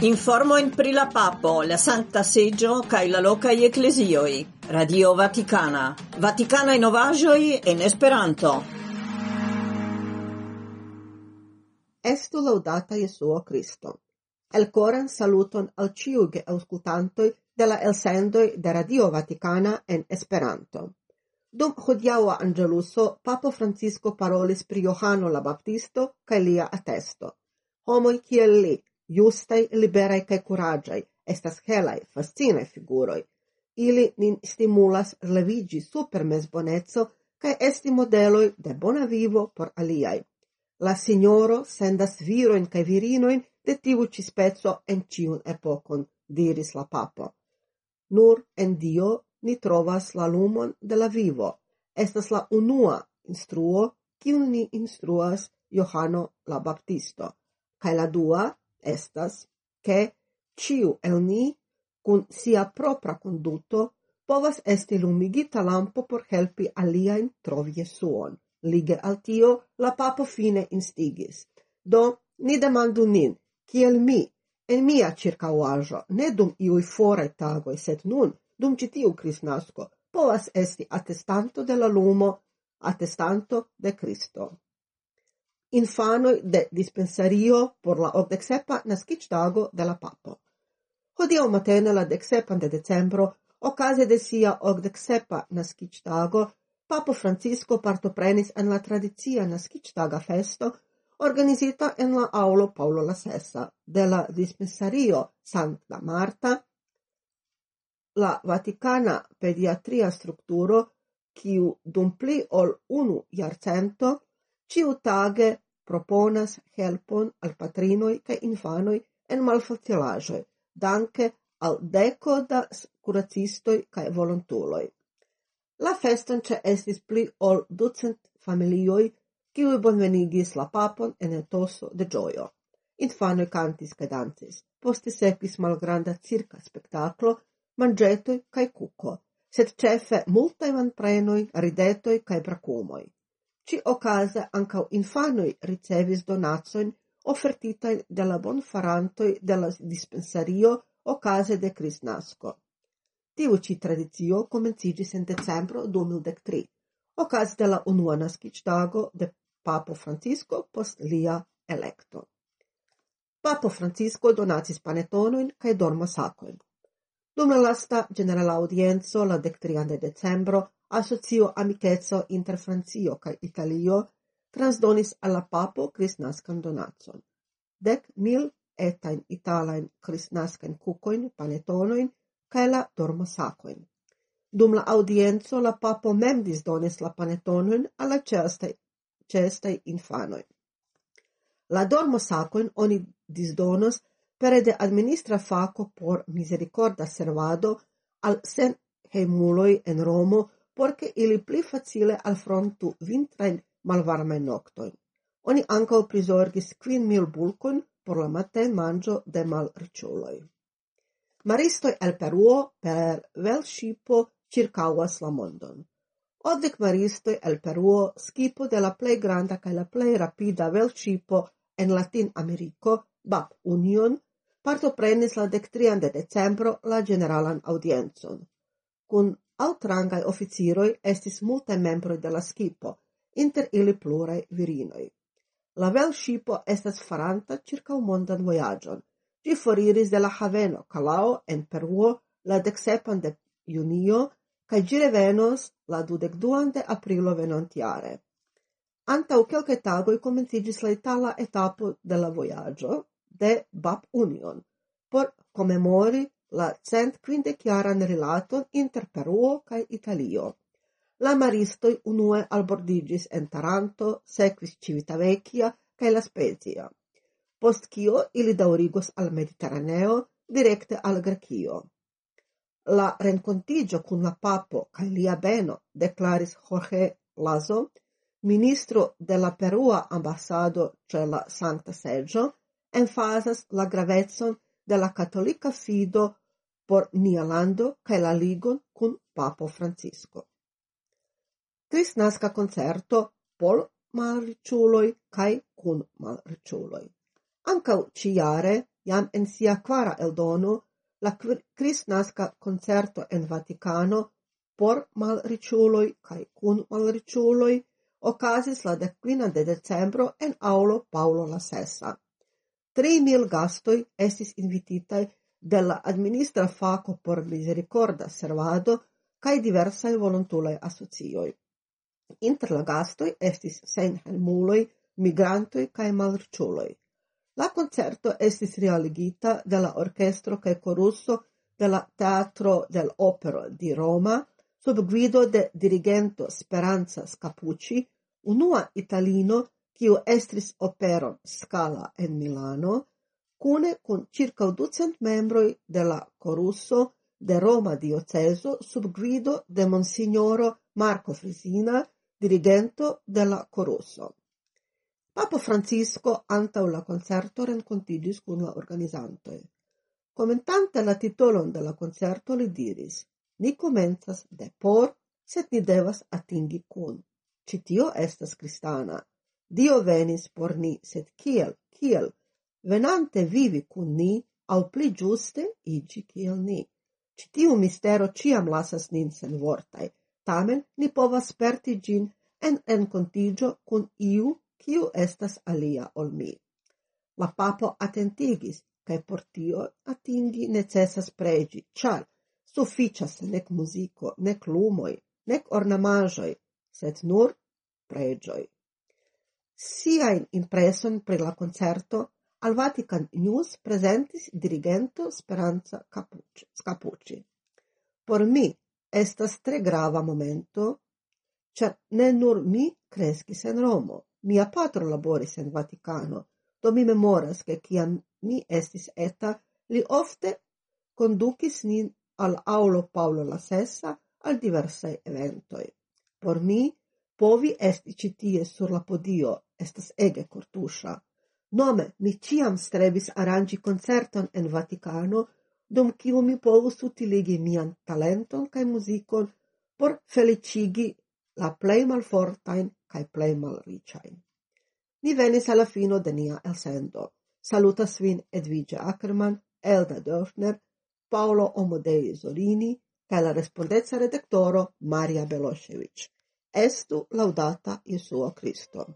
Informo in pri la Papo, la santa seggio, kaj la loca ecclesioi. Radio Vaticana. Vaticana in novaĵoj en Esperanto. Estu laudata Jesuo Kristo. Elkoran saluton al ciuge auscultantoi de la elsendoj de Radio Vaticana en Esperanto. Dum hodiaua anĝeluso, Papo Francisco parolis pri Johano la Baptisto kaj lia attesto. Homoj kiel li justai, liberai kaj curagiai, estas helai, fascinae figuroi. Ili nin stimulas levigi super mezboneco kaj esti modeloj de bona vivo por aliai. La signoro sendas viroin kaj virinoin de tiu ci spezzo en ciun epokon, diris la papo. Nur en Dio ni trovas la lumon de la vivo. Estas la unua instruo kiun ni instruas Johano la Baptisto, kaj la dua estas che ciu el ni cun sia propra conduto povas esti lumigita lampo por helpi aliaen trovi Jesuon. Lige al tio la papo fine instigis. Do, ni demandu nin, kiel mi, en mia circauajo, ne dum iui fore tagoi, sed nun, dum citiu Crisnasco, povas esti attestanto de la lumo, attestanto de Cristo infanoi de dispensario por la ocdexepa nascitstago de la papo. Hodio matene la dexepan de decembro, ocase de sia ocdexepa nascitstago, Papo Francisco partoprenis en la tradizia nascitstaga festo organizita en la aulo Paolo la Sessa de la dispensario Santa Marta, la Vaticana pediatria structuro, quiu dum pli ol unu iarcento, ciu tage proponas helpon al patrinoj kaj infanoj en malfacilaĵoj, danke al deko da kuracistoj kaj volontuloj. La feston ĉe estis pli ol ducent familioj, kiuj bonvenigis la papon en etoso de ĝojo. Infanoj kantis kaj dancis, poste sekvis malgranda cirka spektaklo, manĝetoj kaj kuko, sed ĉefe multaj manprenoj, ridetoj kaj brakumoj. Ci okaze ancau infanoi ricevis donacojn ofertitajn de la bonfarantoi de la dispensario okaze de Crisnasco. Tiu ci tradizio comencigis in decembro 2013, okaze de la unua naskiĝtago de Papo Francisco post lia electo. Papo Francisco donacis panetonojn kaj dormasakojn. Dum la lasta generala audienzo la 13 de decembro asocio amicetso inter Francio kaj Italio transdonis alla papo crisnascan donatson. Dec mil etain italain crisnascan cucoin, panetonoin, ca la dormosakojn. Dum la audienco la papo mem disdonis la panetonoin alla la ĉeestaj infanoi. La dormosakojn oni disdonos pere de administra faco por misericorda servado al sen heimuloi en Romo porque ili pli facile alfrontu vintrain malvarmain noctoin. Oni ancau prisorgis quin mil bulcun por la maten mangio de malriciuloi. Maristoi el Peruo per vel scipo circauas la mondon. Odec maristoi el Peruo scipo de la plei granda cae la plei rapida vel scipo en Latin Americo, BAP Union, partoprenis la dectrian de decembro la generalan audienzon. Cun altrangaj officiroi estis multe membroi de la skipo, inter ili pluraj virinoi. La vel shipo estas faranta ĉirkaŭ mondan voyagion. Gi foriris de la haveno Calao en Peruo la deksepan de junio kaj gi revenos la dudekduan de aprilo venontiare. Antau kelkaj tagoi comencigis la itala etapo de la voyagio de Bab Union por comemori la cent quindeciaran relaton inter Peruo cae Italio. La maristoi unue albordigis en Taranto, sequis Civitavecchia cae La Spezia, post cio ili daurigos al Mediterraneo, directe al Grecio. La rencontigio cun la papo cae lia beno declaris Jorge Lazo, ministro de la Perua ambasado ĉe la Sancta Seĝo, enfasas la gravetzon de la Catolica Fido por nia lando kaj la ligon kun Papo Francisco. Kristnaska koncerto por malriĉuloj kaj kun malriĉuloj. Ankaŭ ciare, jam en sia kvara eldono, la kristnaska concerto en Vaticano por malriĉuloj kaj kun malriĉuloj okazis la dekvina de decembro en aulo Paolo la Sessa. 3.000 gastoj estis invititaj de la administra fako por misericorda servado kaj diversaj volontulaj asocioj. Inter la gastoj estis senhelmuloj, migrantoj kaj malriĉuloj. La concerto estis realigita de la orchestro kaj corusso de la Teatro del Opero di Roma sub gvido de dirigento Speranza Scapucci, unua italino quiu estris operon Scala en Milano, cune con circa ducent membroi de la corusso de Roma dioceso sub grido de Monsignoro Marco Frisina, dirigento de la corusso. Papo Francisco antau la concerto rencontigis cun la organizantoi. Commentante la titolon de la concerto li diris, ni comenzas de por, set ni devas atingi cun. Citio estas cristana, Dio venis por ni, sed kiel, kiel, venante vivi cun ni, au pli giuste igi kiel ni. Citiu mistero ciam lasas nin sen vortai, tamen ni povas perti gin en encontigio cun iu kiu estas alia ol mi. La papo attentigis, cae por tio atingi necessas pregi, char sufficias nec musico, nec lumoi, nec ornamajoi, sed nur pregioi. Siajn impreson pri la concerto al Vatican News presentis dirigento Speranza Capucci. Por mi estas tre grava momento, ĉar ne nur mi crescis en Romo, mia patro laboris en Vaticano, do mi memoras che ciam mi estis eta, li ofte conducis nin al aulo Paolo la Sessa al diverse eventoi. Por mi, povi esti citie sur la podio estas ege cortusha. Nome, mi ciam strebis arangi concerton en Vaticano, dum kiu mi povus utiligi mian talenton kaj muzikon por felicigi la plej malfortajn kaj plej malriĉajn. Ni venis alla fino de nia elsendo. Salutas vin Edvige Ackerman, Elda Dörfner, Paolo Omodei Zorini kaj la respondeca redaktoro Maria Belošević. Estu laudata Jesuo Kristo.